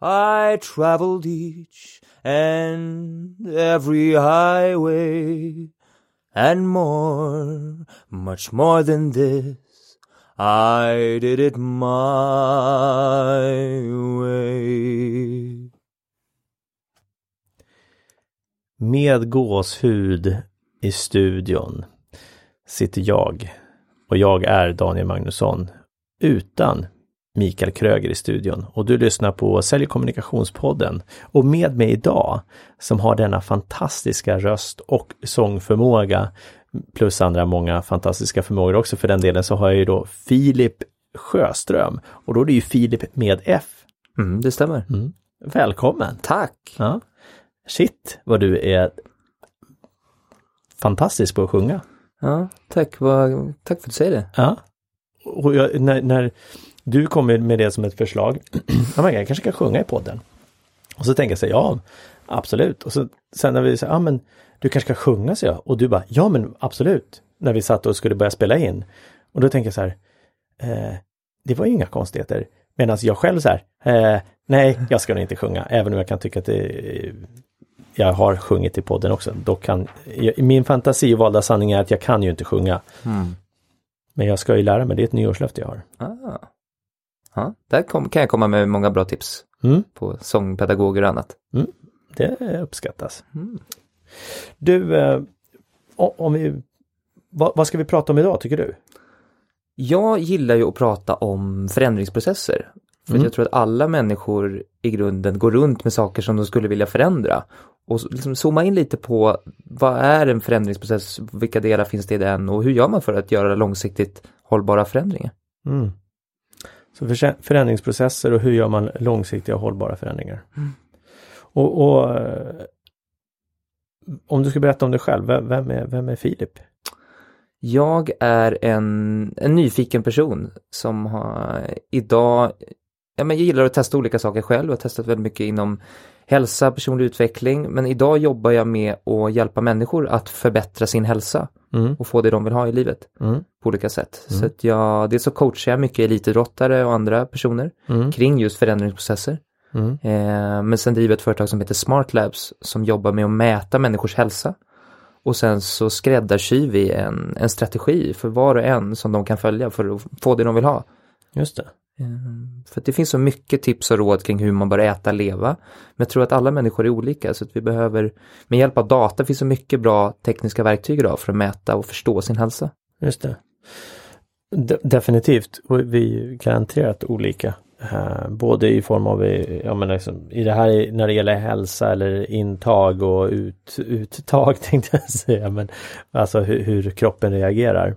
I traveled each and every highway, and more, much more than this. I did it my way. Med gåshud i studion sitter jag och jag är Daniel Magnusson utan Mikael Kröger i studion och du lyssnar på Sälj och kommunikationspodden. Och med mig idag som har denna fantastiska röst och sångförmåga plus andra många fantastiska förmågor också för den delen så har jag ju då Filip Sjöström och då är det ju Filip med F. Mm, det stämmer. Mm. Välkommen! Tack! Ja. Shit vad du är fantastisk på att sjunga. Ja, tack. Vad, tack för att du säger det. Ja. Och jag, när, när du kommer med det som ett förslag, ja, men jag kanske kan sjunga i podden. Och så tänker jag så här, ja absolut. Och så sen när vi säger, ja men du kanske ska sjunga så jag. Och du bara, ja men absolut. När vi satt och skulle börja spela in. Och då tänker jag så här, eh, det var ju inga konstigheter. Medan jag själv så här, eh, nej jag ska nog inte sjunga. Även om jag kan tycka att det jag har sjungit i podden också. Då kan, min fantasi och valda sanning är att jag kan ju inte sjunga. Mm. Men jag ska ju lära mig, det är ett nyårslöfte jag har. Ah. Ja, där kom, kan jag komma med många bra tips Mm, på sångpedagoger och annat. det uppskattas. Mm. Du, eh, om vi, vad, vad ska vi prata om idag tycker du? Jag gillar ju att prata om förändringsprocesser. För Mm. jag tror att alla människor i grunden går runt med saker som de skulle vilja förändra. Och liksom zooma in lite på vad är en förändringsprocess, vilka delar finns det i den och hur gör man för att göra långsiktigt hållbara förändringar? Mm. Så för, förändringsprocesser och hur gör man långsiktiga och hållbara förändringar? Och, och eh, om du ska berätta om dig själv, vem, är, vem är Filip? Jag är en, en nyfiken person som har idag, ja men jag gillar att testa olika saker själv, jag har testat väldigt mycket inom hälsa, personlig utveckling, men idag jobbar jag med att hjälpa människor att förbättra sin hälsa Mm. och få det de vill ha i livet Mm. på olika sätt. Mm. Så att jag, dels så coachar jag mycket elitidrottare och andra personer Mm. kring just förändringsprocesser. Mm. Eh, men sen driver jag ett företag som heter Smart Labs som jobbar med att mäta människors hälsa. Och sen så skräddarsyr vi en, en strategi för var och en som de kan följa för att få det de vill ha. Just det. Ehm, för det finns så mycket tips och råd kring hur man bör äta, och leva. Men jag tror att alla människor är olika så att vi behöver, med hjälp av data finns så mycket bra tekniska verktyg idag för att mäta och förstå sin hälsa. Just det. De, definitivt. Och vi är garanterat olika. Uh, både i form av, eh, jag menar, liksom, i det här när det gäller hälsa eller intag och ut, uttag tänkte jag säga. Men alltså hur, hur kroppen reagerar.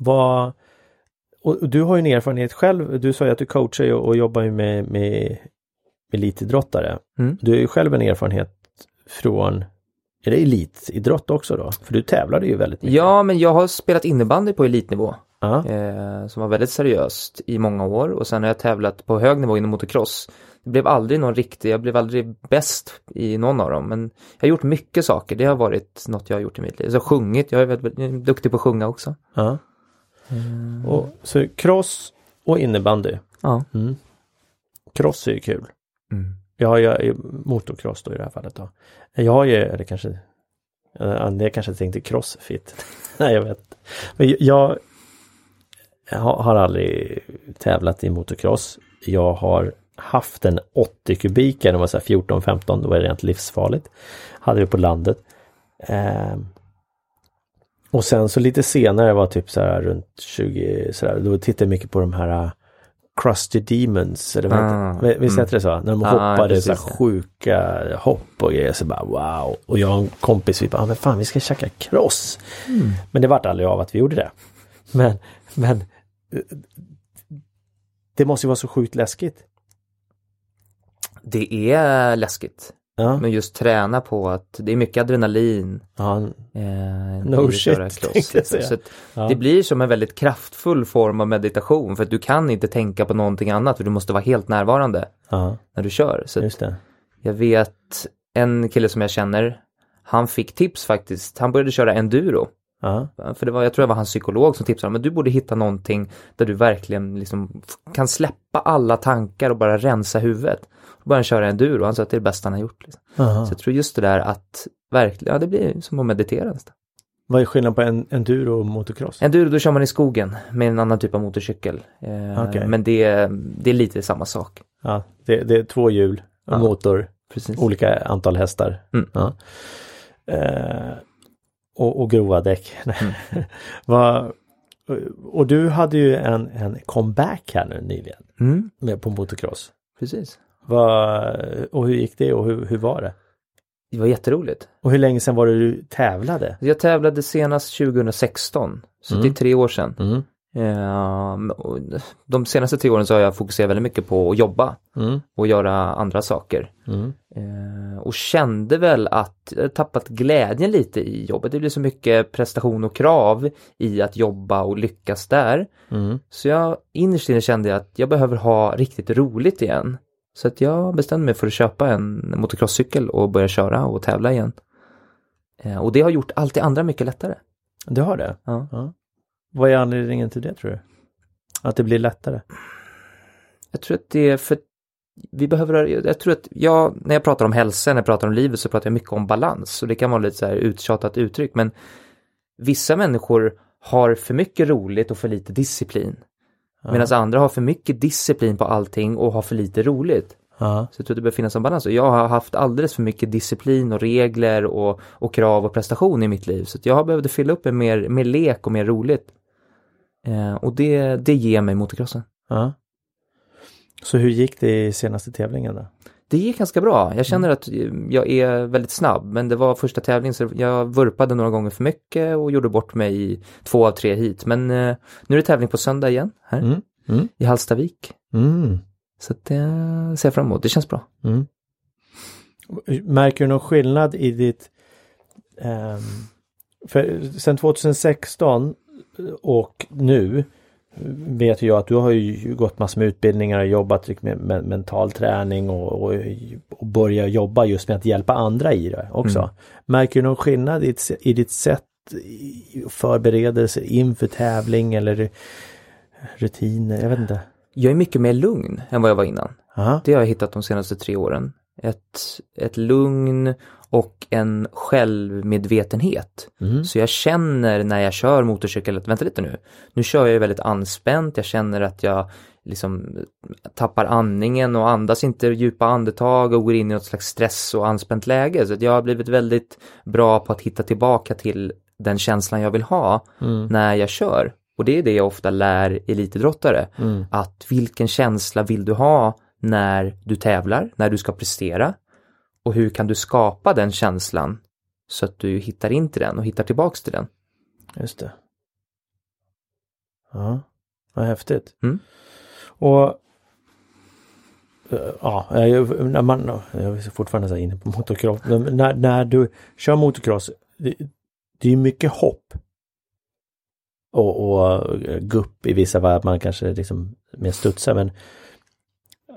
Vad, och du har ju en erfarenhet själv. Du sa ju att du coachar ju och jobbar ju med, med elitidrottare. Mm. Du har ju själv en erfarenhet från är det elitidrott också då? För du tävlade ju väldigt mycket. Ja, men jag har spelat innebandy på elitnivå. Ja. eh, som var väldigt seriöst i många år och sen har jag tävlat på hög nivå inom motocross. Det blev aldrig någon riktig, jag blev aldrig bäst i någon av dem men jag har gjort mycket saker, det har varit något jag har gjort i mitt liv. Så sjungit, jag är väldigt, är duktig på att sjunga också. Ja. Och, så cross och innebandy. Ja. Mm. Cross är ju kul. Mm. Jag har ju motocross då i det här fallet då. Jag har ju, eller kanske, ja, det kanske jag tänkte crossfit. Nej jag vet. Men jag, jag har aldrig tävlat i motocross. Jag har haft en 80 kubikare, det var så här 14-15, då var det rent livsfarligt. Hade det på landet. Ehm. Och sen så lite senare var typ så här runt 20 sådär, då tittade jag mycket på de här uh, Crusty Demons, eller vad Ah? Visst mm. heter det så? När de Ah, hoppade så här precis. sjuka hopp och grejer, så bara wow. Och jag och en kompis, vi bara, ah, men fan vi ska käka cross. Men det vart aldrig av att vi gjorde det. Men, men det måste ju vara så sjukt läskigt. Det är läskigt. Ja, Men just träna på att det är mycket adrenalin. ja, Eh, No shit, tänkte jag säga. Så ja. Det blir som en väldigt kraftfull form av meditation för att du kan inte tänka på någonting annat för du måste vara helt närvarande ja, när du kör. Så just det. jag vet en kille som jag känner, han fick tips faktiskt. Han började köra enduro. Ja, För det var, jag tror det var hans psykolog som tipsade men du borde hitta någonting där du verkligen liksom kan släppa alla tankar och bara rensa huvudet. Och börja köra enduro, han sa att det är det bästa han har gjort. Liksom. Så jag tror just det där att verkligen, ja det blir som att meditera nästan. Vad är skillnaden på en enduro och motocross? Enduro då kör man i skogen med en annan typ av motorcykel. Eh, Okej. Men det, det är lite samma sak. Ja, det, det är två hjul Ja. motor, Precis. olika antal hästar. Mm. Ja. Eh, och, och grova däck. Mm. Vad- och du hade ju en, en comeback här nu nyligen Mm, med på motocross. precis. Vad, och hur gick det och hur, hur var det? Det var jätteroligt. Och hur länge sedan var det du tävlade? Jag tävlade senast 2016, så Mm. det är tre år sedan. Mm. Eh, och de senaste tre åren så har jag fokuserat väldigt mycket på att jobba Mm. och göra andra saker. Mm. Eh, och kände väl att jag tappat glädjen lite i jobbet. Det blir så mycket prestation och krav i att jobba och lyckas där. Mm. Så jag innerst inne kände att jag behöver ha riktigt roligt igen. Så att jag bestämde mig för att köpa en motocrosscykel och börja köra och tävla igen. Eh, och det har gjort allt det andra mycket lättare. Du har det? Ja. Ja. Vad är anledningen till det tror du? Att det blir lättare? Jag tror att det är för vi behöver, jag tror att jag, när jag pratar om hälsa, när jag pratar om livet så pratar jag mycket om balans och det kan vara lite så här uttjatat uttryck men vissa människor har för mycket roligt och för lite disciplin. Medan andra har för mycket disciplin på allting och har för lite roligt. Ja. Så jag tror att det behöver finnas en balans. Jag har haft alldeles för mycket disciplin och regler och, och krav och prestation i mitt liv. Så jag har behövt fylla upp med mer, mer lek och mer roligt. Eh, och det, det ger mig motocrossen. ja. Så hur gick det i senaste tävlingen då? Det gick ganska bra. Jag känner att jag är väldigt snabb, men det var första tävlingen så jag vurpade några gånger för mycket och gjorde bort mig i två av tre hit. Men eh, nu är det tävling på söndag igen här Mm. Mm. i Hallstavik. Mm. Så det ser jag fram emot. Det känns bra. Mm. Märker du någon skillnad i ditt ehm, för sen 2016 och nu vet jag att du har ju gått massor med utbildningar och jobbat med, med mental träning och, och, och börja jobba just med att hjälpa andra i det också. Mm. Märker du någon skillnad i, ditt- i ditt sätt i förberedelse inför tävling eller rutiner? Jag vet inte. Jag är mycket mer lugn än vad jag var innan. Aha. Det har jag hittat de senaste tre åren. Ett, ett lugn och en självmedvetenhet. Mm. Så jag känner när jag kör motorcykel att vänta lite nu. Nu kör jag ju väldigt anspänt. Jag känner att jag liksom tappar andningen och andas inte djupa andetag och går in i något slags stress och anspänt läge. Så jag har blivit väldigt bra på att hitta tillbaka till den känslan jag vill ha Mm. när jag kör. Och det är det jag ofta lär elitidrottare. Mm. Att vilken känsla vill du ha när du tävlar, när du ska prestera? Och hur kan du skapa den känslan så att du hittar in till den och hittar tillbaks till den? Just det. Ja, vad häftigt. Mm. Och eh, Ja, jag, när man, jag är fortfarande så inne på motocross. Men när, när du kör motocross, det, det är mycket hopp. Och, och eh, gupp i vissa varv, man kanske liksom mer studsar men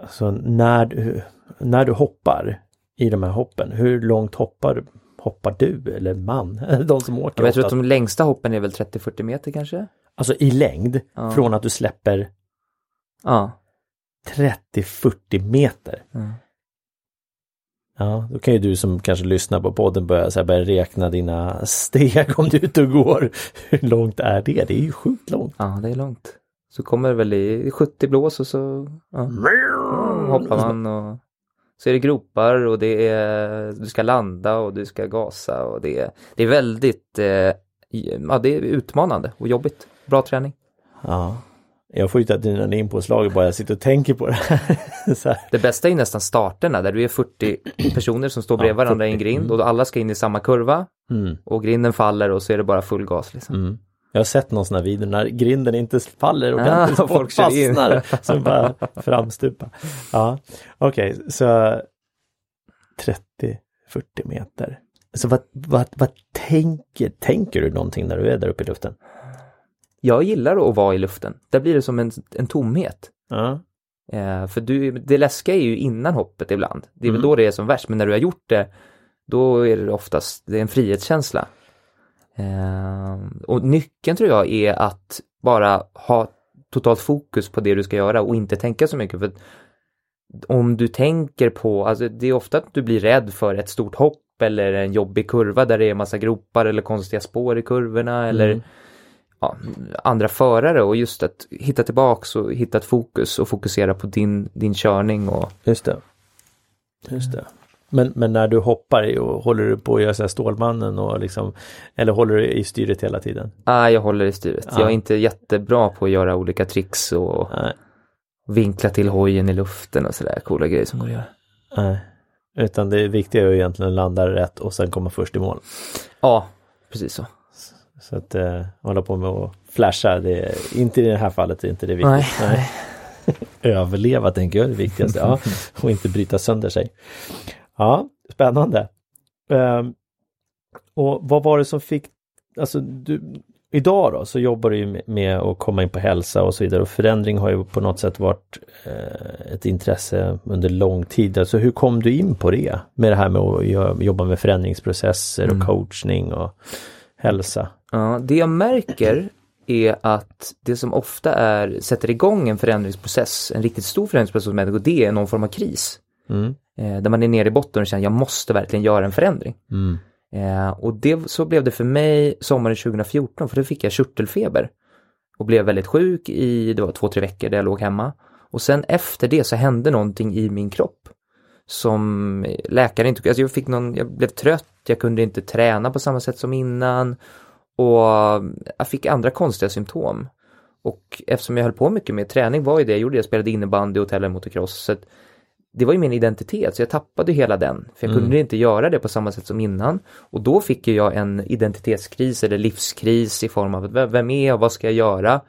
alltså när, du- när du hoppar i de här hoppen, hur långt hoppar, hoppar du eller man? De som åker Jag tror att de längsta hoppen är väl 30-40 meter kanske? Alltså i längd, Ja. från att du släpper Ja. 30-40 meter. Mm. Ja, då kan ju du som kanske lyssnar på podden börja, så här, börja räkna dina steg om du är ute och går. Hur långt är det? Det är ju sjukt långt. Ja, det är långt. Så kommer det väl i 70 blås och så ja, hoppar man och så är det gropar och det är, du ska landa och du ska gasa och det är, det är väldigt, eh, ja det är utmanande och jobbigt. Bra träning. Ja. Jag får ju adrenalinpåslag bara jag sitter och tänker på det här. Det bästa är nästan starterna där du är 40 personer som står bredvid varandra i en 40. grind och alla ska in i samma kurva Mm, och grinden faller och så är det bara full gas liksom. mm. Jag har sett någon sån här video när grinden inte faller ordentligt, Ja, folk fastnar. så bara framstupa. Ja, okej, så 30-40 meter. Så vad, vad, vad tänker, tänker du någonting när du är där uppe i luften? Jag gillar att vara i luften. Där blir det som en, en tomhet. Ja, Eh, för du, det läskiga är ju innan hoppet ibland. Det är väl Mm. då det är som värst, men när du har gjort det, då är det oftast det är en frihetskänsla. Eh, och nyckeln tror jag är att bara ha totalt fokus på det du ska göra och inte tänka så mycket. För om du tänker på, alltså det är ofta att du blir rädd för ett stort hopp eller en jobbig kurva där det är massa gropar eller konstiga spår i kurvorna eller Mm. ja, andra förare och just att hitta tillbaks och hitta ett fokus och fokusera på din, din körning och just det. Just det. Men, men när du hoppar, håller du på att göra så här Stålmannen och liksom, eller håller du i styret hela tiden? ah, jag håller i styret. Ja. Jag är inte jättebra på att göra olika tricks och Nej. vinkla till hojen i luften och sådär coola grejer som går att göra. Nej. Utan det viktiga är ju egentligen att landa rätt och sen komma först i mål. Ja, precis så. Så att eh, hålla på med att flasha, det är inte i det här fallet, det är inte det viktiga. Nej. Överleva tänker jag är det viktigaste. Ja. Och inte bryta sönder sig. Ja, spännande. Ehm, och vad var det som fick, alltså du, idag då så jobbar du ju med, att komma in på hälsa och så vidare och förändring har ju på något sätt varit eh, ett intresse under lång tid. Alltså hur kom du in på det? Med det här med att jobba med förändringsprocesser och coachning och hälsa. Ja, det jag märker är att det som ofta är, sätter igång en förändringsprocess, en riktigt stor förändringsprocess hos människor, det är någon form av kris. Mm. Eh, där man är nere i botten och känner jag måste verkligen göra en förändring. Mm. Eh, och det, så blev det för mig sommaren 2014 för då fick jag körtelfeber. Och blev väldigt sjuk i, det var två, tre veckor där jag låg hemma. Och sen efter det så hände någonting i min kropp. Som läkaren inte, alltså jag fick någon, jag blev trött, jag kunde inte träna på samma sätt som innan. Och jag fick andra konstiga symptom. Och eftersom jag höll på mycket med träning var ju det jag gjorde, jag spelade innebandy och tävlade motocross. Så det var ju min identitet, så jag tappade hela den. För jag kunde inte göra det på samma sätt som innan. Och då fick jag en identitetskris eller livskris i form av vem- vem är jag, vad ska jag göra?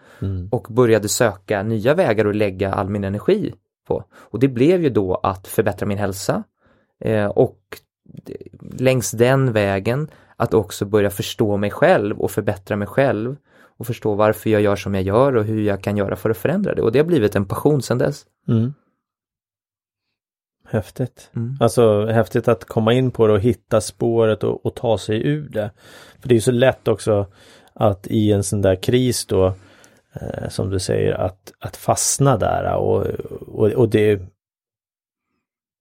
Och började söka nya vägar att lägga all min energi på. Och det blev ju då att förbättra min hälsa. Eh, och längs den vägen att också börja förstå mig själv och förbättra mig själv. Och förstå varför jag gör som jag gör och hur jag kan göra för att förändra det. Och det har blivit en passion sedan dess. Mm. Häftigt. Mm. Alltså häftigt att komma in på det och hitta spåret och, och ta sig ur det. För det är ju så lätt också att i en sån där kris då eh, som du säger att, att fastna där och, och, och det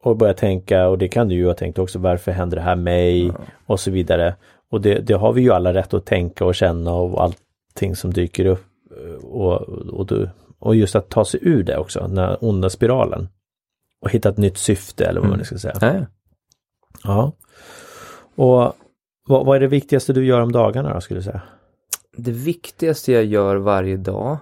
och börja tänka och det kan du ju ha tänkt också varför händer det här mig och så vidare. Och det, det har vi ju alla rätt att tänka och känna och allting som dyker upp och, och, du, och just att ta sig ur det också, den här onda spiralen. Och hitta ett nytt syfte eller vad man nu ska säga. Ja, ja. Och vad, vad är det viktigaste du gör om dagarna då skulle du säga? Det viktigaste jag gör varje dag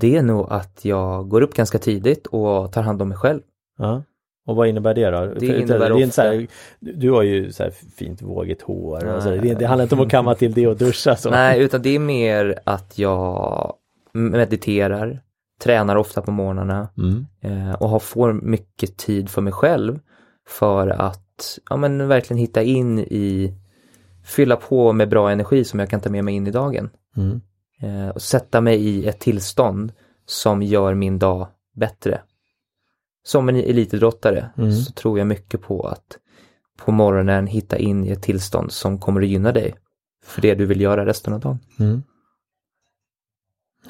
det är nog att jag går upp ganska tidigt och tar hand om mig själv. Ja. Och vad innebär det då? Det innebär är inte så här, du har ju så här fint vågigt hår. och så, det, det handlar inte om att kamma till det och duscha så. Nej, utan det är mer att jag mediterar, tränar ofta på morgnarna Mm. eh, och har, får mycket tid för mig själv för att ja, men verkligen hitta in i, fylla på med bra energi som jag kan ta med mig in i dagen. Mm. Eh, och sätta mig i ett tillstånd som gör min dag bättre. Som en elitidrottare Mm. så tror jag mycket på att på morgonen hitta in i ett tillstånd som kommer att gynna dig för det du vill göra resten av dagen. Mm.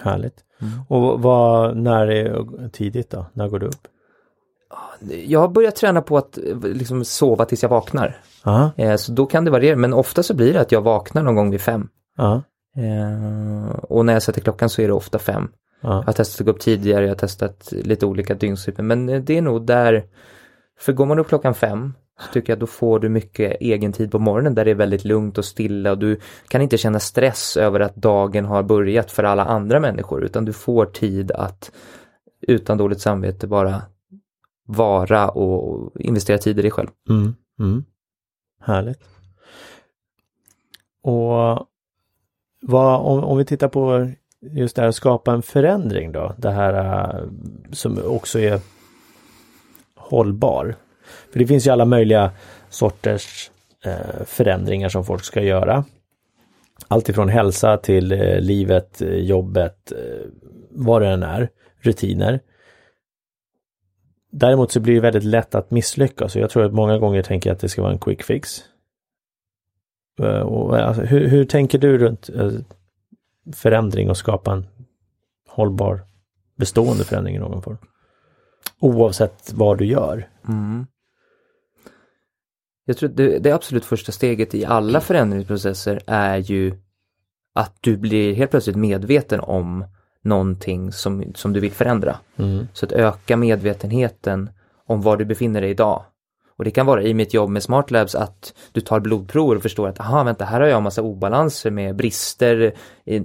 Härligt. Mm. Och vad, när är tidigt då? När går du upp? Jag har börjat träna på att eh, liksom sova tills jag vaknar. Ja, Eh, så då kan det variera, men ofta så blir det att jag vaknar någon gång vid fem. ja, Eh, och när jag sätter klockan så är det ofta fem. ja. Jag har testat att gå upp tidigare, jag har testat lite olika dygnsrytmer, men det är nog där, för går man upp klockan fem så tycker jag då får du mycket egen tid på morgonen där det är väldigt lugnt och stilla och du kan inte känna stress över att dagen har börjat för alla andra människor utan du får tid att utan dåligt samvete bara vara och investera tid i dig själv. Mm. Mm. Härligt. Och vad, om, om vi tittar på just det här att skapa en förändring då, det här eh, som också är hållbar. För det finns ju alla möjliga sorters eh, förändringar som folk ska göra. Allt ifrån hälsa till eh, livet, eh, jobbet, vad det än är, rutiner. Däremot så blir det väldigt lätt att misslyckas och jag tror att många gånger tänker jag att det ska vara en quick fix. Och, alltså, hur, hur tänker du runt förändring och skapa en hållbar bestående förändring i någon form. Oavsett vad du gör. Mm. Jag tror det, det absolut första steget i alla förändringsprocesser är ju att du blir helt plötsligt medveten om någonting som, som du vill förändra. Mm. Så att öka medvetenheten om var du befinner dig idag. Och det kan vara i mitt jobb med Smart Labs att du tar blodprover och förstår att aha, vänta, här har jag en massa obalanser med brister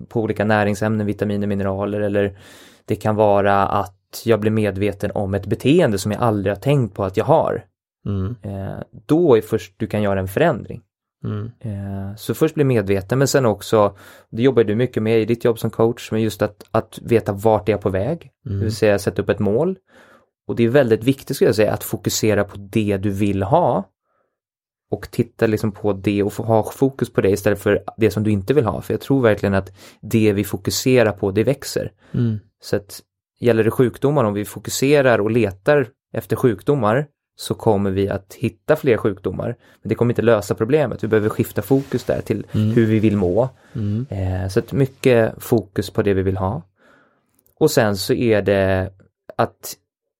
på olika näringsämnen, vitaminer, mineraler eller det kan vara att jag blir medveten om ett beteende som jag aldrig har tänkt på att jag har. Mm. Eh, då är först du kan göra en förändring. Mm. Eh, så först bli medveten men sen också, det jobbar du mycket med i ditt jobb som coach, men just att, att veta vart är jag på väg, Mm. det vill säga sätta upp ett mål och det är väldigt viktigt skulle jag säga att fokusera på det du vill ha och titta liksom på det och ha fokus på det istället för det som du inte vill ha. För jag tror verkligen att det vi fokuserar på det växer. Mm. Så att gäller det sjukdomar, om vi fokuserar och letar efter sjukdomar så kommer vi att hitta fler sjukdomar. Men det kommer inte lösa problemet. Vi behöver skifta fokus där till Mm. hur vi vill må. Mm. Eh, så att mycket fokus på det vi vill ha. Och sen så är det att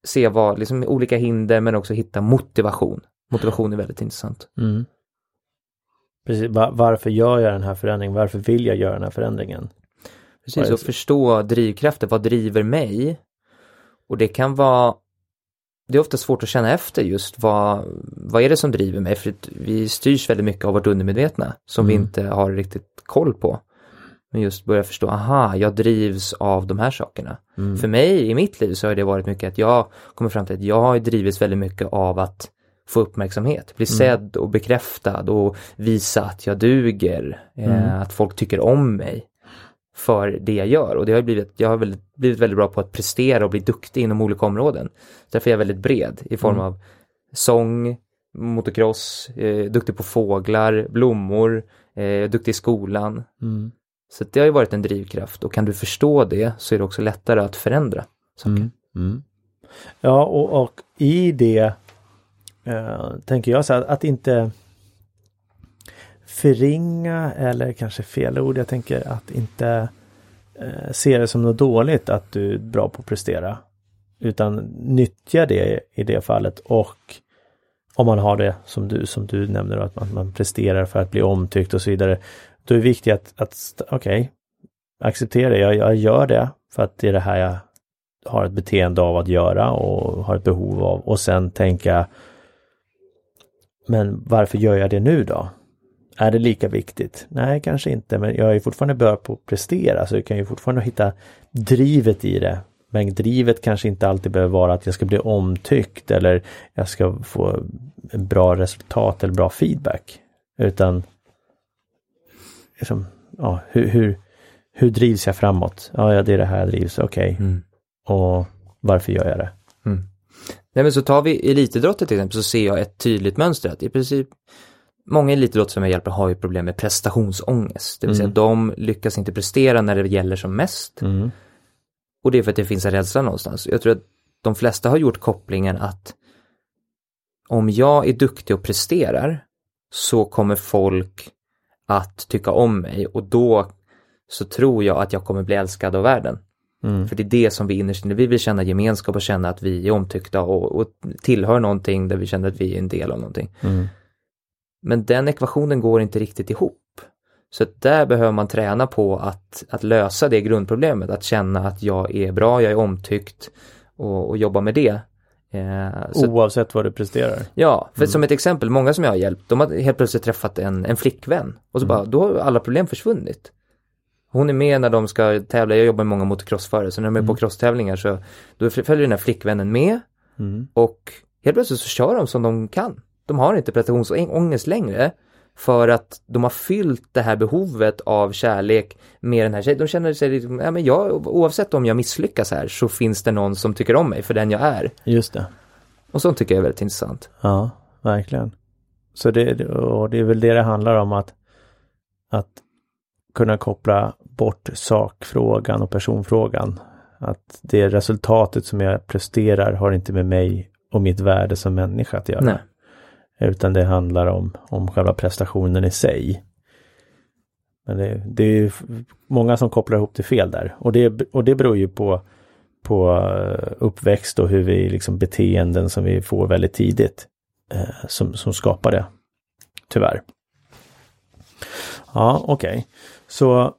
se vad, liksom olika hinder men också hitta motivation. Motivation är väldigt intressant. Mm. Precis, Va- varför gör jag den här förändringen? Varför vill jag göra den här förändringen? Precis, och förstå drivkrafter, vad driver mig? Och det kan vara det är ofta svårt att känna efter just vad, vad är det som driver mig? För vi styrs väldigt mycket av vårt undermedvetna som vi Mm. inte har riktigt koll på. Men just börja förstå, aha, jag drivs av de här sakerna. Mm. För mig i mitt liv så har det varit mycket att jag kommer fram till att jag har drivits väldigt mycket av att få uppmärksamhet, bli sedd och bekräftad och visa att jag duger, eh, Mm. att folk tycker om mig för det jag gör och det har blivit, jag har väldigt, blivit väldigt bra på att prestera och bli duktig inom olika områden. Därför är jag väldigt bred i form Mm. av sång, motocross, eh, duktig på fåglar, blommor, eh, duktig i skolan. Mm. Så det har ju varit en drivkraft och kan du förstå det så är det också lättare att förändra saker. Mm. Mm. Ja, och, och i det eh, tänker jag så här att inte förringa eller kanske fel ord. Jag tänker att inte eh, se det som något dåligt att du är bra på att prestera. Utan nyttja det i det fallet och om man har det som du, som du nämner, att man, man presterar för att bli omtyckt och så vidare. Då är det viktigt att, att okej, okay, acceptera det. Jag, jag gör det för att det är det här jag har ett beteende av att göra och har ett behov av och sen tänka Men varför gör jag det nu då? Är det lika viktigt? Nej, kanske inte, men jag är fortfarande bra på att prestera så jag kan ju fortfarande hitta drivet i det. Men drivet kanske inte alltid behöver vara att jag ska bli omtyckt eller jag ska få bra resultat eller bra feedback. Utan liksom, ja, hur, hur, hur drivs jag framåt? Ja, det är det här jag drivs, okej. Mm. Och varför gör jag det? Nej men så tar vi elitidrotter till exempel så ser jag ett tydligt mönster att i princip Många elitidrottare som jag hjälper har ju problem med prestationsångest, det vill säga Mm. de lyckas inte prestera när det gäller som mest. Mm. Och det är för att det finns en rädsla någonstans. Jag tror att de flesta har gjort kopplingen att om jag är duktig och presterar så kommer folk att tycka om mig och då så tror jag att jag kommer bli älskad av världen. Mm. För det är det som vi innerst inne, vi vill känna gemenskap och känna att vi är omtyckta och, och tillhör någonting där vi känner att vi är en del av någonting. Mm. Men den ekvationen går inte riktigt ihop. Så att där behöver man träna på att, att lösa det grundproblemet, att känna att jag är bra, jag är omtyckt och, och jobba med det. Eh, så, Oavsett vad du presterar. ja, för som ett exempel, många som jag har hjälpt, de har helt plötsligt träffat en, en flickvän och så bara, då har alla problem försvunnit. Hon är med när de ska tävla, jag jobbar med många motocrossförare, så när de är på crosstävlingar så då följer den här flickvännen med Mm. och helt plötsligt så kör de som de kan. De har inte prestationsångest längre. För att de har fyllt det här behovet av kärlek med den här tjejen. De känner sig, liksom, ja, men jag, oavsett om jag misslyckas här så finns det någon som tycker om mig för den jag är. Just det. Och sånt tycker jag är väldigt intressant. Ja, verkligen. Så det, och det är väl det det handlar om att, att kunna koppla bort sakfrågan och personfrågan. Att det resultatet som jag presterar har inte med mig och mitt värde som människa att göra. Nej. Utan det handlar om, om själva prestationen i sig. Men det, det är många som kopplar ihop det fel där. Och det, och det beror ju på, på eh, uppväxt och hur vi liksom beteenden som vi får väldigt tidigt. Eh, som, som skapar det. Tyvärr. Ja, okej. Okay. Så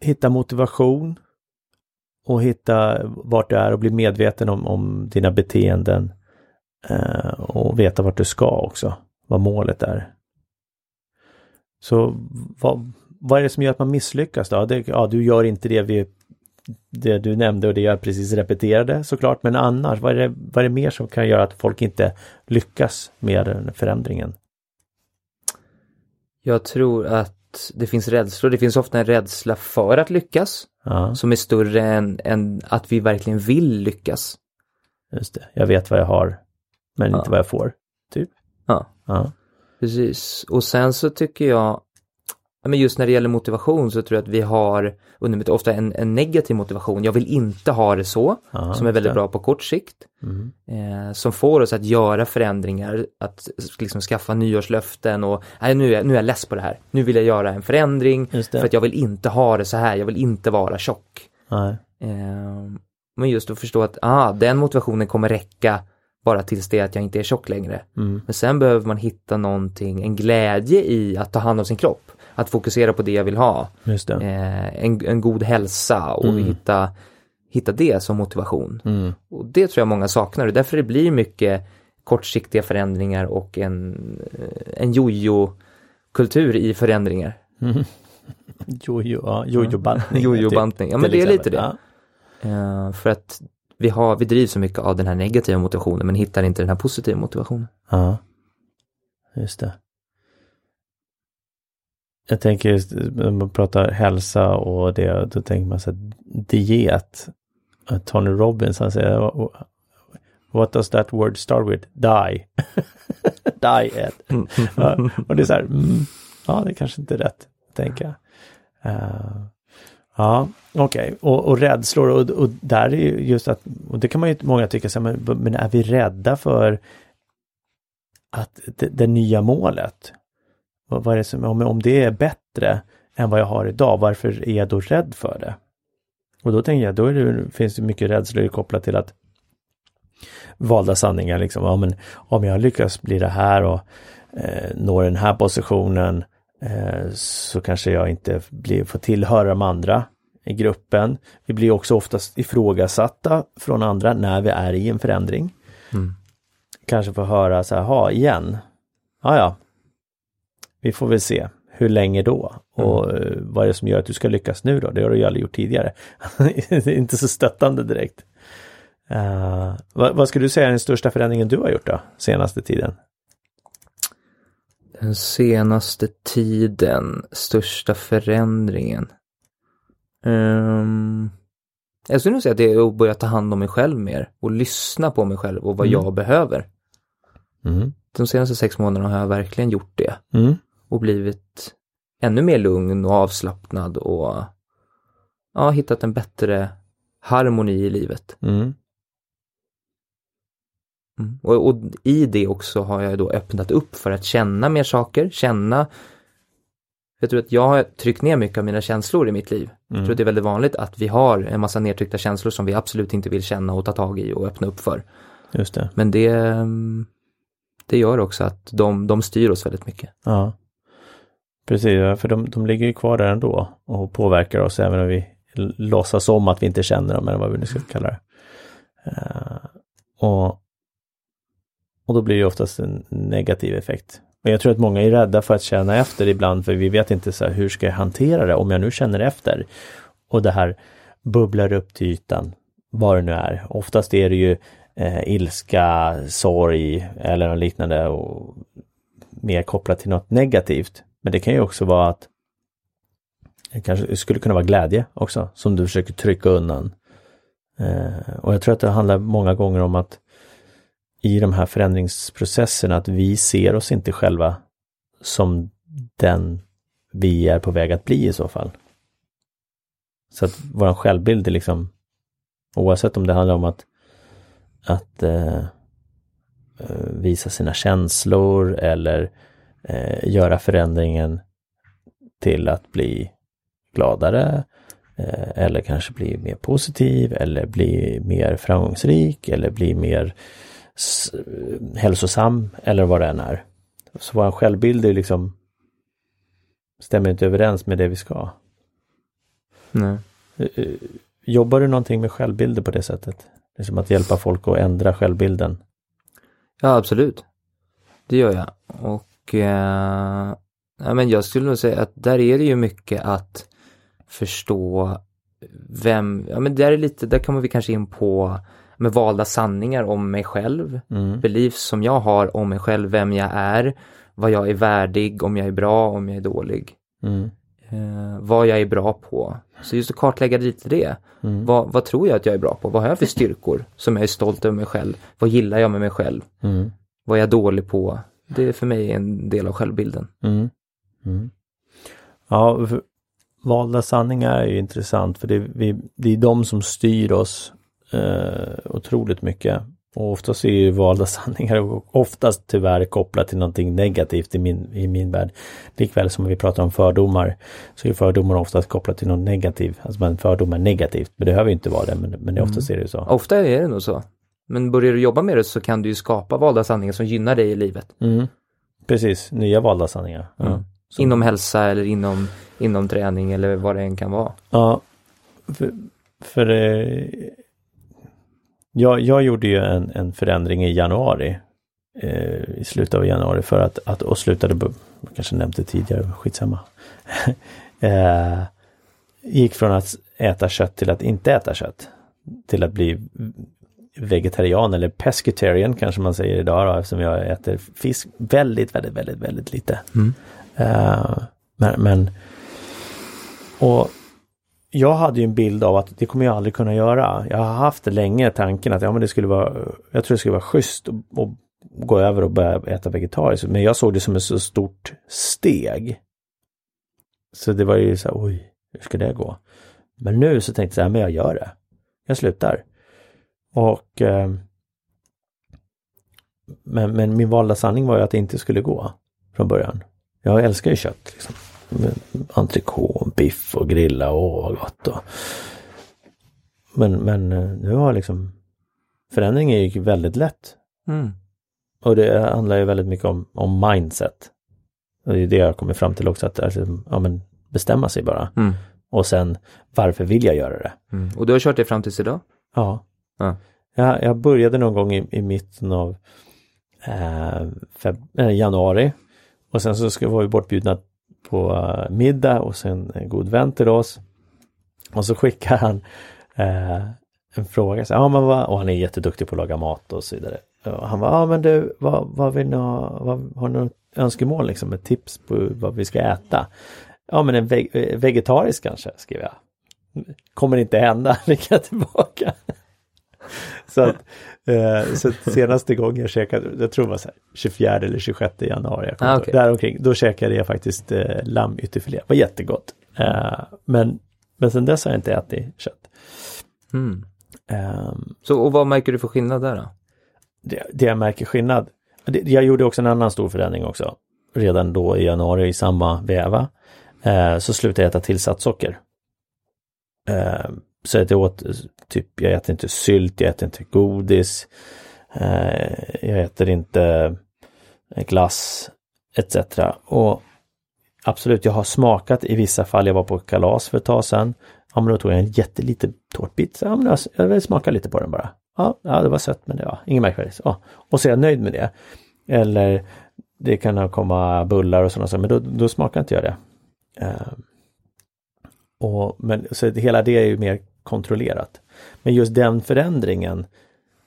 hitta motivation och hitta vart du är och bli medveten om, om dina beteenden eh, och veta vart du ska också, vad målet är. Så vad, vad är det som gör att man misslyckas då? Det, ja, du gör inte det, vi, det du nämnde och det jag precis repeterade såklart, men annars, vad är, det, vad är det mer som kan göra att folk inte lyckas med den förändringen? Jag tror att det finns rädslor. Det finns ofta en rädsla för att lyckas Ja, som är större än, än att vi verkligen vill lyckas. just det. Jag vet vad jag har, men Ja. inte vad jag får. Typ. Ja, Ja. precis. Och sen så tycker jag, ja, men just när det gäller motivation så tror jag att vi har under ofta en, en negativ motivation. Jag vill inte ha det så, Ja, som är väldigt bra på kort sikt. Mm. eh, som får oss att göra förändringar, att liksom skaffa nyårslöften och nej, nu, är, nu är jag less på det här. Nu vill jag göra en förändring för att jag vill inte ha det så här, jag vill inte vara tjock. Eh, men just att förstå att ah, den motivationen kommer räcka bara tills det att jag inte är tjock längre. Mm. Men sen behöver man hitta någonting, en glädje i att ta hand om sin kropp. Att fokusera på det jag vill ha. Eh, en, en god hälsa och Mm. hitta, hitta det som motivation. Mm. Och det tror jag många saknar och därför det blir mycket kortsiktiga förändringar och en, eh, en jojo-kultur i förändringar. Jojo, ja, jojo-bantning. Jojo-bantning, ja, men det är lite det. Ja. Eh, för att vi, har, vi drivs så mycket av den här negativa motivationen men hittar inte den här positiva motivationen. Ja, just det. Jag tänker just när man pratar hälsa och det, då tänker man så här, diet. Uh, Tony Robbins han säger What does that word start with? Die. Diet. Ja, och det är så här, mm, ja det kanske inte är rätt, tänker jag. Eh, ja, okej. Och, och rädslor och, och där är just att, och det kan man ju många tycka så här, men, men är vi rädda för att det, det nya målet, vad, vad är det som, om, om det är bättre än vad jag har idag, varför är jag då rädd för det? Och då tänker jag, då är det, finns det mycket rädslor kopplat till att valda sanningar liksom, ja men om jag lyckas bli det här och eh, når den här positionen så kanske jag inte blir, får tillhöra de andra i gruppen. Vi blir också oftast ifrågasatta från andra när vi är i en förändring. Mm. Kanske få höra så här, ha igen. Ja, ja. Vi får väl se. Hur länge då? Och eh, vad är det som gör att du ska lyckas nu då? Det har du ju aldrig gjort tidigare. det är inte så stöttande direkt. Uh, vad, vad skulle du säga är den största förändringen du har gjort då, senaste tiden? Den senaste tiden, största förändringen. Um, jag skulle nog säga att det är att börja ta hand om mig själv mer och lyssna på mig själv och vad Mm. jag behöver. Mm. De senaste sex månaderna har jag verkligen gjort det Mm. och blivit ännu mer lugn och avslappnad och ja, hittat en bättre harmoni i livet. Mm. Mm. Och, och i det också har jag då öppnat upp för att känna mer saker, känna jag tror att jag har tryckt ner mycket av mina känslor i mitt liv. Jag tror att det är väldigt vanligt att vi har en massa nedtryckta känslor som vi absolut inte vill känna och ta tag i och öppna upp för. Just det. Men det, mm, det gör också att de, de styr oss väldigt mycket. Ja. Precis, för de, de ligger ju kvar där ändå och påverkar oss även om vi låtsas om att vi inte känner dem eller vad vi nu ska kalla det. Eh, och, och då blir det oftast en negativ effekt. Men jag tror att många är rädda för att känna efter ibland för vi vet inte så här, hur ska jag hantera det om jag nu känner efter. Och det här bubblar upp till ytan, vad det nu är. Oftast är det ju eh, ilska, sorg eller något liknande och mer kopplat till något negativt. Men det kan ju också vara att det kanske skulle kunna vara glädje också som du försöker trycka undan. Eh, och jag tror att det handlar många gånger om att i de här förändringsprocesserna att vi ser oss inte själva som den vi är på väg att bli i så fall. Så att vår självbild är liksom oavsett om det handlar om att, att eh, eh visa sina känslor eller eh, göra förändringen till att bli gladare eh, eller kanske bli mer positiv eller bli mer framgångsrik eller bli mer hälsosam eller vad det än är. Så vår självbild är liksom stämmer inte överens med det vi ska. Nej. Eh, eh, jobbar du någonting med självbilder på det sättet? Liksom att hjälpa folk att ändra självbilden? Ja, absolut. Det gör jag. Och eh, ja, men jag skulle nog säga att där är det ju mycket att förstå vem, ja men där är lite, där kommer vi kanske in på med valda sanningar om mig själv, Mm. beliefs som jag har om mig själv, vem jag är, vad jag är värdig, om jag är bra, om jag är dålig, Mm. eh, vad jag är bra på. Så just att kartlägga lite det. Mm. Vad, vad tror jag att jag är bra på? Vad har jag för styrkor som jag är stolt över mig själv? Vad gillar jag med mig själv? Mm. Vad är jag dålig på? Det är för mig en del av självbilden. Mm. Mm. Ja, valda sanningar är ju intressant för det, vi, det är de som styr oss eh, otroligt mycket. Och oftast är ju valda sanningar oftast tyvärr kopplat till någonting negativt i min, i min värld. Likväl som vi pratar om fördomar så är fördomar oftast kopplat till något negativt. Alltså en fördom är negativt, men det behöver inte vara det, men, men oftast är det så. Ofta är det nog så. Men börjar du jobba med det så kan du ju skapa valda sanningar som gynnar dig i livet. Mm. Precis, nya valda sanningar. Ja. Mm. Inom hälsa eller inom, inom träning eller vad det än kan vara. Ja, för, för eh, jag, jag gjorde ju en, en förändring i januari. Eh, I slutet av januari för att, att och slutade, jag kanske nämnde det tidigare, skitsamma. eh, gick från att äta kött till att inte äta kött. Till att bli vegetarian eller pescatarian kanske man säger idag då, eftersom jag äter fisk väldigt, väldigt, väldigt, väldigt lite. Eh, men, men och jag hade ju en bild av att det kommer jag aldrig kunna göra. Jag har haft länge tanken att ja, men det skulle vara, jag tror det skulle vara schysst att, att gå över och börja äta vegetariskt. Men jag såg det som ett så stort steg. Så det var ju så här, oj, hur ska det gå? Men nu så tänkte jag så här, men jag gör det. Jag slutar. Och eh, men, men min valda sanning var ju att det inte skulle gå från början. Jag älskar ju kött. Liksom. Entrecote, biff och grilla, åh vad gott. Och... Men, men eh, nu har liksom förändringen gick väldigt lätt. Mm. Och det handlar ju väldigt mycket om, om mindset. Och det är det jag kommer fram till också, att alltså, ja, men bestämma sig bara. Mm. Och sen, varför vill jag göra det? Mm. Och du har kört det fram tills idag? Ja. Ja. Jag, jag började någon gång i, i mitten av eh, feb, eh, januari. Och sen så ska, var vi bortbjudna på eh, middag och sen en god vän till oss. Och så skickar han eh, en fråga. Så, ja, men vad, och han är jätteduktig på att laga mat och så vidare. Och han var, ja men du, vad, vad vill ni ha, vad, har ni något önskemål liksom, ett tips på vad vi ska äta? Ja men en veg, eh, vegetarisk kanske, skrev jag. Kommer inte hända, skickar jag tillbaka. så att, eh, så senaste gången jag käkade, jag tror det var så här, 24 eller 26 januari, Ah, ihåg. däromkring, då käkade jag faktiskt eh, lammytterfilé, det var jättegott. Eh, men, men sen dess har jag inte ätit kött. Mm. Ehm, Så, och vad märker du för skillnad där då? det, det jag märker skillnad. Det, jag gjorde också en annan stor förändring också. Redan då i januari i samma väva. Eh, så slutade jag äta tillsatt socker. Eh, så att jag åt typ, jag äter inte sylt, jag äter inte godis. Eh, jag äter inte eh, glass etc. Och absolut, jag har smakat i vissa fall. Jag var på kalas för ett tag sedan. Ja, men då tog jag en jätteliten tårtbit. Så, ja, men jag, jag vill smaka lite på den bara. Ja, ja det var sött men det var inget märkvärdigt. Ja. Och så är jag nöjd med det. Eller det kan komma bullar och sådana saker, men då, då smakar inte jag det. Eh, och, men, så hela det är ju mer kontrollerat. Men just den förändringen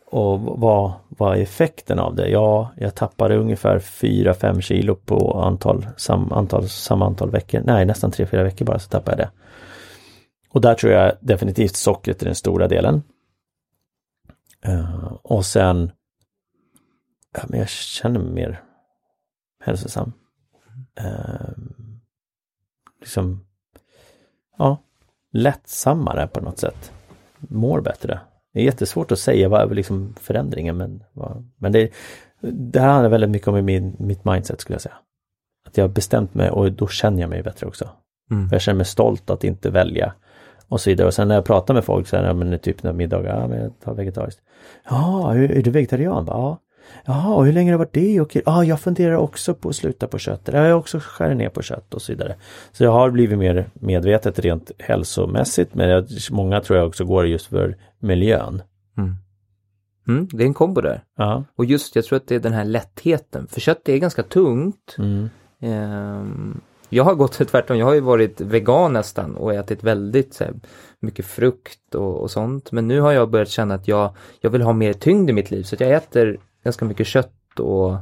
och vad, vad är effekten av det? Ja, jag tappade ungefär 4-5 kilo på antal, sam, antal, samma antal veckor. Nej, nästan 3-4 veckor bara så tappade jag det. Och där tror jag definitivt sockret är den stora delen. Uh, och sen ja, men jag känner mig mer hälsosam. Uh, liksom, ja, lättsammare på något sätt. Mår bättre. Det är jättesvårt att säga vad är liksom förändringen men, men det, det här handlar väldigt mycket om min, mitt mindset skulle jag säga. Att jag har bestämt mig och då känner jag mig bättre också. Mm. Jag känner mig stolt att inte välja och så vidare. Och sen när jag pratar med folk så är det men typ när middagar, ja men jag tar vegetariskt. Ja, är du vegetarian? Ja. Jaha, hur länge har det varit det? Okej, ja, jag funderar också på att sluta på kött. Jag har också skär ner på kött och så vidare. Så jag har blivit mer medvetet rent hälsomässigt men jag, många tror jag också går just för miljön. Mm. Mm, det är en kombo där. Ja. Och just, jag tror att det är den här lättheten. För kött är ganska tungt. Mm. Ehm, jag har gått tvärtom, jag har ju varit vegan nästan och ätit väldigt här, mycket frukt och, och, sånt. Men nu har jag börjat känna att jag, jag vill ha mer tyngd i mitt liv så jag äter ganska mycket kött och,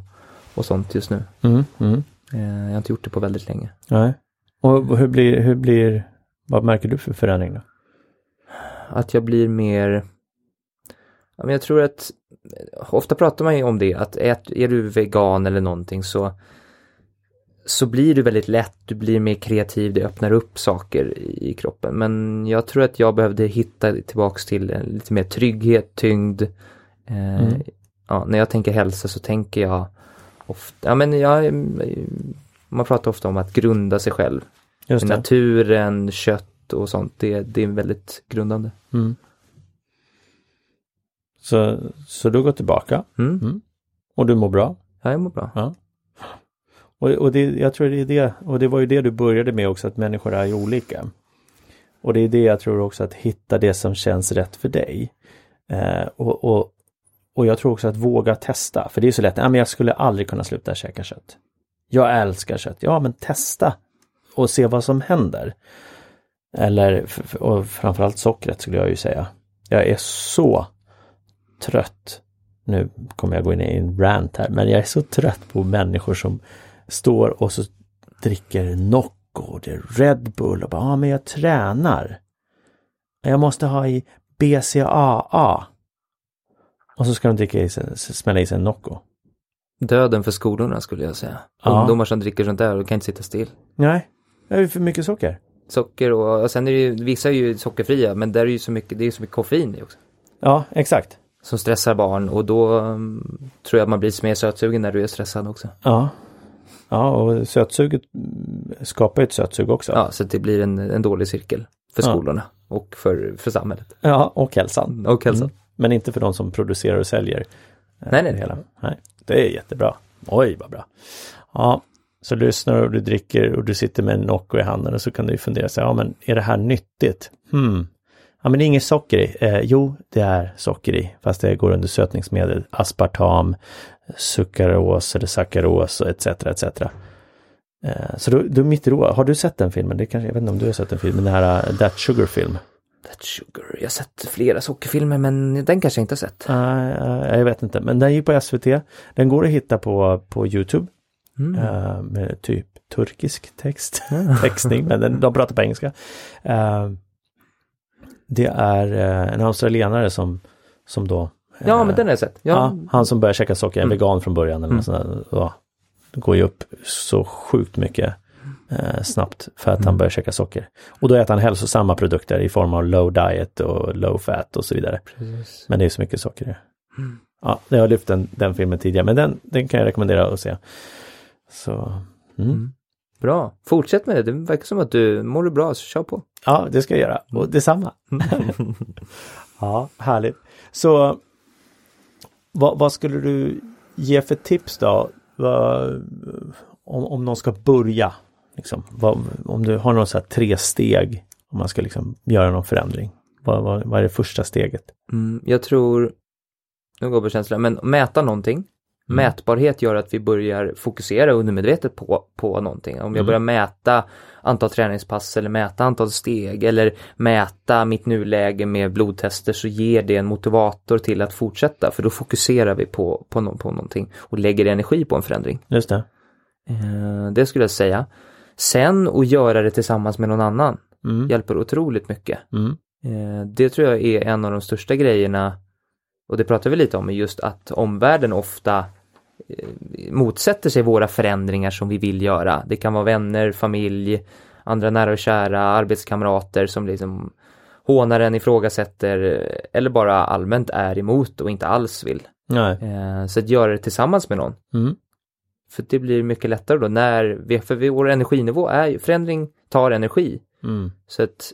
och sånt just nu. Mm, mm. Ehm, jag har inte gjort det på väldigt länge. Nej. Och hur blir, hur blir, vad märker du för förändring då? Att jag blir mer Ja, men jag tror att ofta pratar man ju om det att ät, är du vegan eller någonting så så blir du väldigt lätt, du blir mer kreativ, det öppnar upp saker i kroppen. Men jag tror att jag behövde hitta tillbaks till lite mer trygghet, tyngd. Eh, mm. Ja, när jag tänker hälsa så tänker jag ofta, ja men jag, man pratar ofta om att grunda sig själv. Naturen, kött och sånt, det, det är väldigt grundande. Mm. Så, så du går tillbaka mm. Mm. och du mår bra? Ja, jag mår bra. Ja. Och, och det, jag tror det är det, och det var ju det du började med också, att människor är olika. Och det är det jag tror också, att hitta det som känns rätt för dig. Eh, och, och, och jag tror också att våga testa, för det är så lätt, ja, men jag skulle aldrig kunna sluta käka kött. Jag älskar kött, ja men testa och se vad som händer. Eller och framförallt sockret skulle jag ju säga. Jag är så trött. Nu kommer jag gå in i en rant här, men jag är så trött på människor som står och så dricker Nocco, det är Red Bull och bara, ja ah, men jag tränar. Jag måste ha i BCAA. Och så ska de dricka i sig, smälla i sig en Nocco. Döden för skolorna skulle jag säga. Ja. Ungdomar som dricker sånt där och kan inte sitta still. Nej, det är för mycket socker. Socker och, och sen är det ju, vissa är ju sockerfria men där är ju så mycket, det är så mycket koffein i också. Ja, exakt. Som stressar barn och då um, tror jag man blir mer sötsugen när du är stressad också. Ja, Ja, och sötsuget skapar ett sötsug också. Ja, så det blir en, en dålig cirkel för skolorna ja. och för, för samhället. Ja, och hälsan. Och hälsan. Mm. Men inte för de som producerar och säljer. Eh, nej, nej. Det hela. nej. Det är jättebra. Oj, vad bra. Ja, så lyssnar och du dricker och du sitter med en Nocco i handen och så kan du ju fundera sig, ja men är det här nyttigt? Hmm. Ja men det är inget socker i. Eh, jo, det är socker i, fast det går under sötningsmedel, aspartam, sukaros eller sackaros etc. etc. Eh, så då, då mitt råd, har du sett den filmen? Det kanske, jag vet inte om du har sett den filmen, den här uh, That Sugar film? That Sugar, jag har sett flera sockerfilmer men den kanske jag inte har sett. Uh, jag vet inte, men den gick på SVT. Den går att hitta på, på Youtube. Mm. Uh, med typ turkisk text, textning, men den, de pratar på engelska. Uh, det är en australienare som, som då Ja, men den har jag sett. Ja. han som börjar käka socker, är mm. vegan från början. Eller mm. sådär, ja, går ju upp så sjukt mycket eh, snabbt för att mm. han börjar käka socker. Och då äter han hälsosamma produkter i form av low diet och low fat och så vidare. Precis. Men det är så mycket socker i det. Mm. Ja, jag har lyft den, den filmen tidigare, men den, den kan jag rekommendera att se. Så, mm. mm. Bra, fortsätt med det. Det verkar som att du mår du bra, så kör på. Ja, det ska jag göra. Och detsamma. ja, härligt. Så vad, vad, skulle du ge för tips då? Vad, om, om någon ska börja? Liksom, vad, om du har några så tre steg om man ska liksom göra någon förändring. Vad, vad, vad är det första steget? Mm, jag tror, nu går på känsla, men mäta någonting. Mätbarhet gör att vi börjar fokusera undermedvetet på, på någonting. Om jag Mm. börjar mäta antal träningspass eller mäta antal steg eller mäta mitt nuläge med blodtester så ger det en motivator till att fortsätta för då fokuserar vi på, på, på någonting och lägger energi på en förändring. Just det. Eh, det skulle jag säga. Sen att göra det tillsammans med någon annan Mm. hjälper otroligt mycket. Mm. Eh, Det tror jag är en av de största grejerna och det pratar vi lite om, just att omvärlden ofta eh, motsätter sig våra förändringar som vi vill göra. Det kan vara vänner, familj, andra nära och kära, arbetskamrater som liksom hånar en, ifrågasätter eller bara allmänt är emot och inte alls vill. Nej. Eh, Så att göra det tillsammans med någon. Mm. För det blir mycket lättare då när vi, för vår energinivå är ju, förändring tar energi. Mm. Så att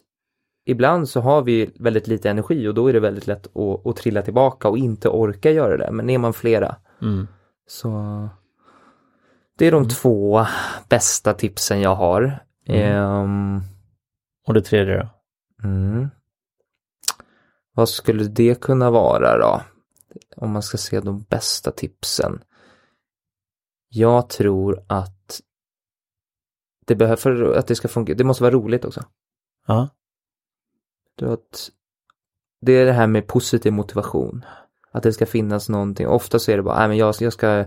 ibland så har vi väldigt lite energi och då är det väldigt lätt att, att trilla tillbaka och inte orka göra det. Men är man flera Mm. så det är de två bästa tipsen jag har. Mm. Ehm, Och det tredje då? mm. Vad skulle det kunna vara då? Om man ska se de bästa tipsen. Jag tror att det behöver, för att det ska funka, det måste vara roligt också. Ja. Att det är det här med positiv motivation. Att det ska finnas någonting. Ofta så är det bara, nej men jag, jag ska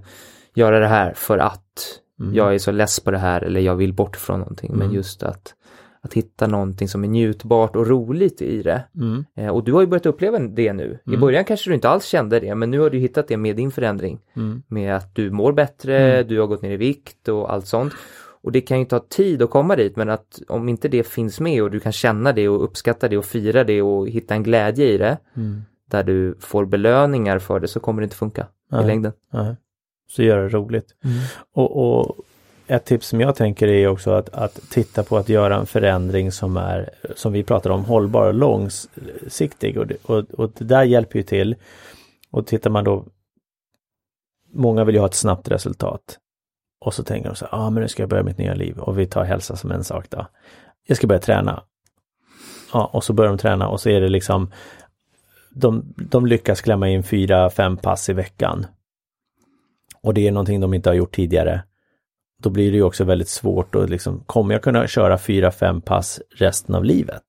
göra det här för att Mm. jag är så less på det här eller jag vill bort från någonting. Men Mm. just att, att hitta någonting som är njutbart och roligt i det. Mm. Eh, och du har ju börjat uppleva det nu. I Mm. början kanske du inte alls kände det, men nu har du hittat det med din förändring. Mm. Med att du mår bättre, Mm. du har gått ner i vikt och allt sånt. Och det kan ju ta tid att komma dit, men att om inte det finns med och du kan känna det och uppskatta det och fira det och hitta en glädje i det, Mm. där du får belöningar för det, så kommer det inte funka Nej. i längden. Nej. Så gör det roligt. Och, och ett tips som jag tänker är också att, att titta på att göra en förändring som är, som vi pratar om, hållbar och långsiktig. Och det, och, och det där hjälper ju till. Och tittar man då, många vill ju ha ett snabbt resultat. Och så tänker de så här, ja ah, men nu ska jag börja mitt nya liv. Och vi tar hälsa som en sak då. Jag ska börja träna. Ja, och så börjar de träna och så är det liksom de, de lyckas klämma in fyra, fem pass i veckan. Och det är någonting de inte har gjort tidigare. Då blir det ju också väldigt svårt att liksom, kommer jag kunna köra fyra, fem pass resten av livet?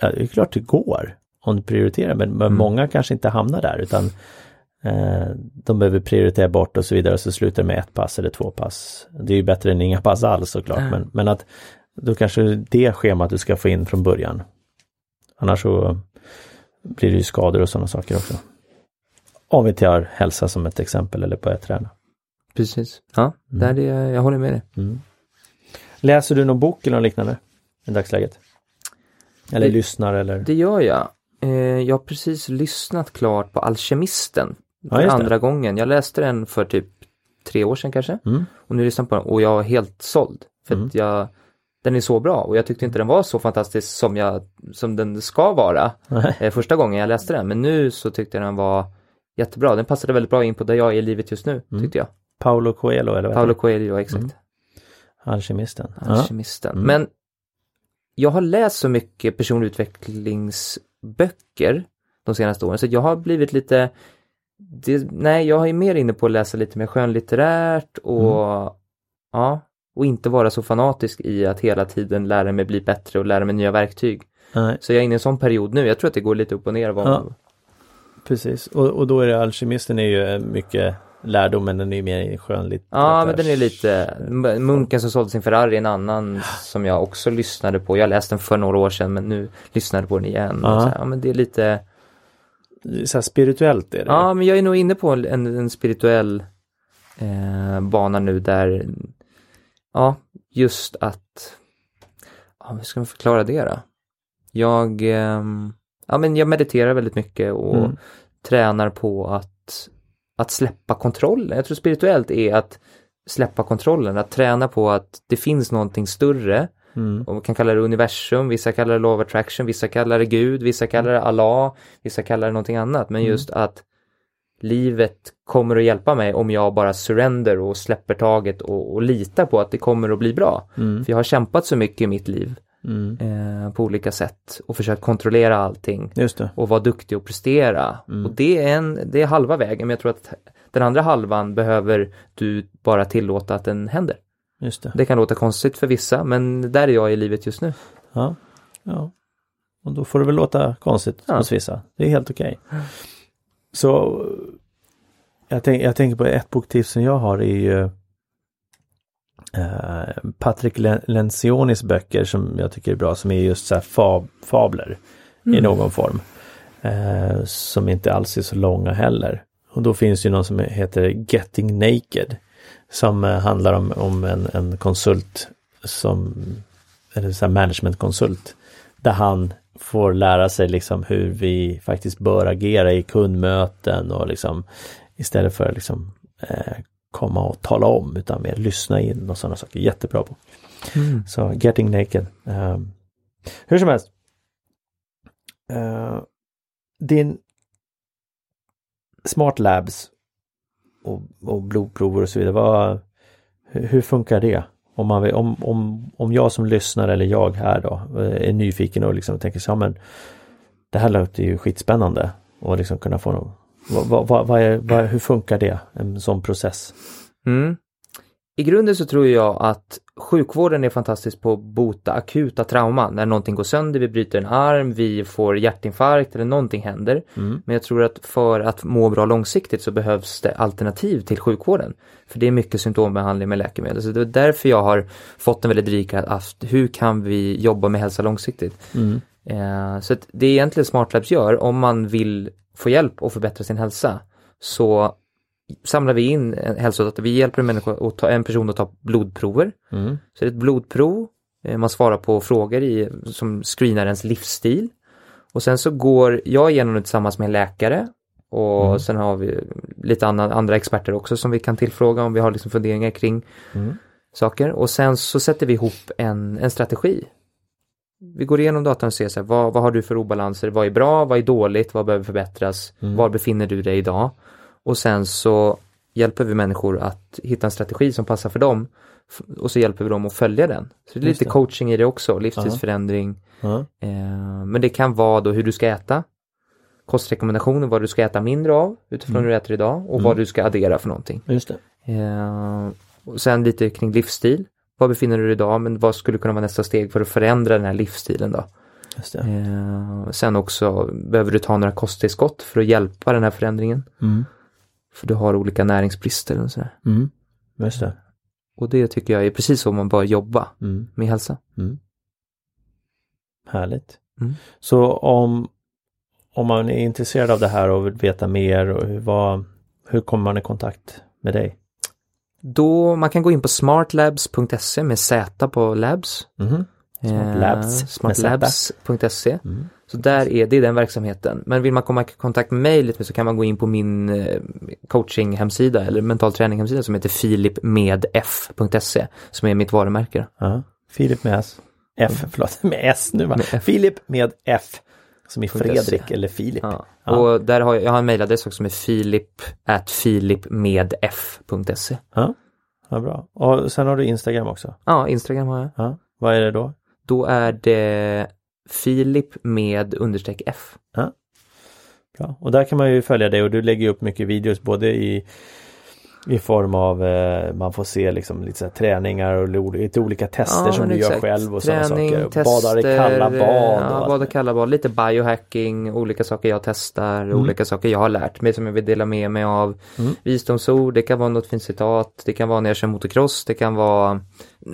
Ja, det är klart det går om du prioriterar, men, men Mm. många kanske inte hamnar där utan eh, de behöver prioritera bort och så vidare och så slutar det med ett pass eller två pass. Det är ju bättre än inga pass alls såklart, Mm. men, men att då kanske det schemat du ska få in från början. Annars så blir det ju skador och sådana saker också. Om vi tar hälsa som ett exempel eller börja träna. Precis. Ja, där är, jag- håller med dig. Mm. Läser du någon bok eller något liknande i dagsläget? Eller Det- lyssnar eller? Det gör jag. Eh, jag har precis lyssnat klart på Alkemisten. Ja, det. andra gången. Jag läste den för typ tre år sedan kanske. Mm. Och nu lyssnar jag på den och jag är helt såld. För Mm. att jag, den är så bra och jag tyckte inte den var så fantastisk som, jag, som den ska vara Nej. eh, första gången jag läste den. Men nu så tyckte jag den var jättebra. Den passade väldigt bra in på där jag är i livet just nu, Mm. tyckte jag. Paolo Coelho eller vad heter Coelho, exakt. Mm. Alkemisten. Ja. Alkemisten. Mm. Men jag har läst så mycket personlig utvecklingsböcker de senaste åren så jag har blivit lite det, nej, jag är mer inne på att läsa lite mer skönlitterärt och Mm. ja, och inte vara så fanatisk i att hela tiden lära mig bli bättre och lära mig nya verktyg. Nej, Så jag är inne i en sån period nu. Jag tror att det går lite upp och ner. Vad, Ja. precis. Och, och då är det Alkemisten är ju mycket lärdom men den är ju mer skönlitteratur. Ja, men den är lite, Munken som sålde sin Ferrari en annan som jag också lyssnade på. Jag läste den för några år sedan men nu lyssnade på den igen. Här, ja, men det är lite, Så här spirituellt är det. ja men jag är nog inne på en, en spirituell eh, bana nu där, ja, just att, ja, hur ska man förklara det då? Jag, ehm, ja men jag mediterar väldigt mycket och Mm. tränar på att, att släppa kontrollen. Jag tror spirituellt är att släppa kontrollen, att träna på att det finns någonting större. Mm. Och man kan kalla det universum, vissa kallar det law of attraction, vissa kallar det Gud, vissa kallar det Allah, vissa kallar det någonting annat. Men Mm. just att livet kommer att hjälpa mig om jag bara surrender och släpper taget och, och litar på att det kommer att bli bra. Mm. För jag har kämpat så mycket i mitt liv Mm. eh, på olika sätt och försökt kontrollera allting och vara duktig och prestera. Mm. Och det är, en, det är halva vägen men jag tror att den andra halvan behöver du bara tillåta att den händer. Just det. Det kan låta konstigt för vissa men där är jag i livet just nu. Ja. ja. Och då får det väl låta konstigt Ja. hos vissa. Det är helt okej. Så jag, tänk, jag tänker på ett boktips som jag har är ju eh, Patrick Len- Lencianis böcker som jag tycker är bra som är just så här fab, fabler i någon form. Eh, som inte alls är så långa heller. Och då finns ju någon som heter Getting Naked. Som eh, handlar om, om en, en konsult som, eller så managementkonsult. Där han får lära sig liksom hur vi faktiskt bör agera i kundmöten och liksom istället för liksom eh, komma och tala om utan mer lyssna in och sådana saker. Jättebra bok. Så Getting Naked. Ehm, hur som helst. Eh, din Smart Labs och, och blodprover och så vidare. Vad, hur, funkar det? Om, man om, om, om jag som lyssnar eller jag här då eh, är nyfiken och liksom tänker så ja, men det här låter ju skitspännande och liksom kunna få vad, vad, vad, är, vad, hur funkar det? En sån process? Mm. I grunden så tror jag att sjukvården är fantastisk på att bota akuta trauman. När någonting går sönder, vi bryter en arm, vi får hjärtinfarkt eller någonting händer. Mm. Men jag tror att för att må bra långsiktigt så behövs det alternativ till sjukvården. För det är mycket symptombehandling med läkemedel. Så det är därför jag har fått en väldigt rik att hur kan vi jobba med hälsa långsiktigt? Mm. Eh, så det egentligen SmartLabs gör om man vill få hjälp och förbättra sin hälsa så samlar vi in hälsodata. Vi hjälper en, människa att ta, en person att ta blodprover. Mm. Så det är ett blodprov, eh, man svarar på frågor i, som screenar ens livsstil. Och sen så går jag igenom det tillsammans med en läkare och Mm. sen har vi lite annan, andra experter också som vi kan tillfråga om vi har liksom funderingar kring Mm. saker. Och sen så sätter vi ihop en, en strategi. Vi går igenom datan och ser så här, vad, vad har du för obalanser, vad är bra, vad är dåligt, vad behöver förbättras, Mm. var befinner du dig idag? Och sen så hjälper vi människor att hitta en strategi som passar för dem och så hjälper vi dem att följa den. Så det är Just lite det. coaching i det också, livsstilsförändring. Ja. Eh, men det kan vara då hur du ska äta, kostrekommendationer, vad du ska äta mindre av utifrån Mm. hur du äter idag och Mm. vad du ska addera för någonting. Just det. Eh, och sen lite kring livsstil. Var befinner du dig idag men vad skulle kunna vara nästa steg för att förändra den här livsstilen då? Eh, sen också behöver du ta några kosttillskott för att hjälpa den här förändringen. Mm. För du har olika näringsbrister och sådär. Mm. Just det. Och det tycker jag är precis så man bör jobba Mm. med hälsa. Mm. Härligt. Mm. Så om, om man är intresserad av det här och vill veta mer, och hur, vad, hur kommer man i kontakt med dig? Då man kan gå in på smartlabs.se med Z på labs. Mhm. Smartlabs Eh, smartlabs.se. Mm. Så där är det är den verksamheten. Men vill man komma i kontakt med mig lite så kan man gå in på min eh, coaching hemsida eller mental träning hemsida som heter filipmedf.se som är mitt varumärke. Filip med S. F, förlåt, med S nu va? Filip med F. Som i. Fredrik eller Filip. Ja. Ja. Och där har jag, jag har en mejladress också som är filip at filipmedf.se. Ja. ja, bra. Och sen har du Instagram också. Ja, Instagram har jag. Ja. Vad är det då? Då är det filip med understreck f. Bra. Och där kan man ju följa dig och du lägger upp mycket videos både i i form av eh, man får se liksom lite träningar och lite olika tester Ja, som du gör exakt. själv och sådana Träning, saker. tester, Badar i kalla bad. Ja, och bada i kalla bad, lite biohacking, olika saker jag testar, Mm. olika saker jag har lärt mig som jag vill dela med mig av. Mm. Visdomsord, det kan vara något fint citat, det kan vara när jag kör motocross, det kan vara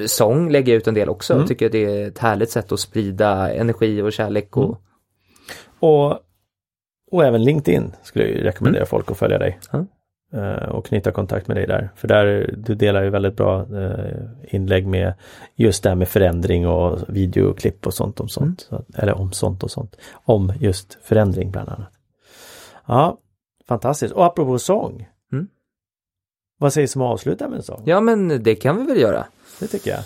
sång lägger jag ut en del också. Mm. Jag tycker det är ett härligt sätt att sprida energi och kärlek och Mm. Och, och även LinkedIn skulle jag rekommendera folk att följa dig. Eh, och knyta kontakt med dig där. För där du delar ju väldigt bra eh, inlägg med just det här med förändring och videoklipp och sånt om sånt. Mm. Eller om sånt och sånt. Om just förändring bland annat. Ja, fantastiskt. Och apropå sång. Mm. Vad sägs om att avsluta med en sång? Ja men det kan vi väl göra. Det tycker jag.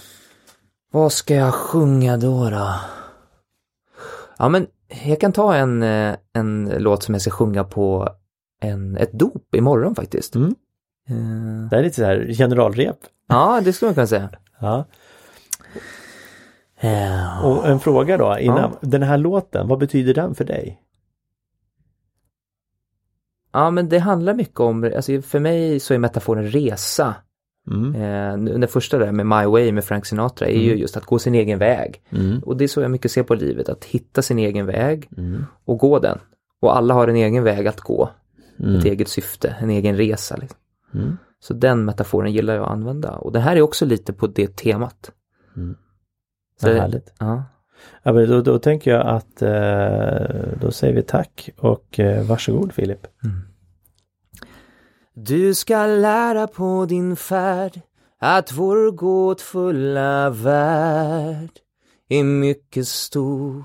Vad ska jag sjunga då då? Ja men jag kan ta en, eh, en låt som jag ska sjunga på en, ett dop imorgon faktiskt. Mm. Eh, Det är lite så här generalrep. Ja, det skulle man kunna säga. Ja. Ja. Och en fråga då innan. Den här låten, vad betyder den för dig? Ja men det handlar mycket om, alltså för mig så är metaforen resa. Mm. Eh, den första där med My Way med Frank Sinatra är ju just att gå sin egen väg. Mm. Och det är så jag mycket ser på livet, att hitta sin egen väg Mm. och gå den. Och alla har en egen väg att gå, Mm. ett eget syfte, en egen resa. Liksom. Mm. Så den metaforen gillar jag att använda. Och det här är också lite på det temat. Mm. Så det- härligt. Ja. Ja, men då, då tänker jag att eh, då säger vi tack och eh, varsågod Filip. Du ska lära på din färd att vår gåtfulla värld är mycket stor.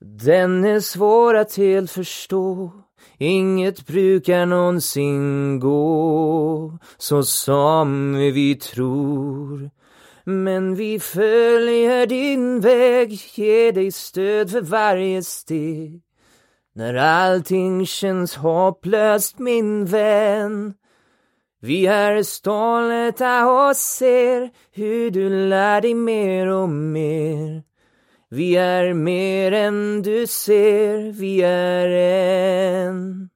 Den är svår att helt förstå, inget brukar någonsin gå så som vi tror. Men vi följer din väg, ger dig stöd för varje steg. När allting känns hopplöst min vän Vi är stolta och ser hur du lär dig mer och mer vi är mer än du ser, vi är en.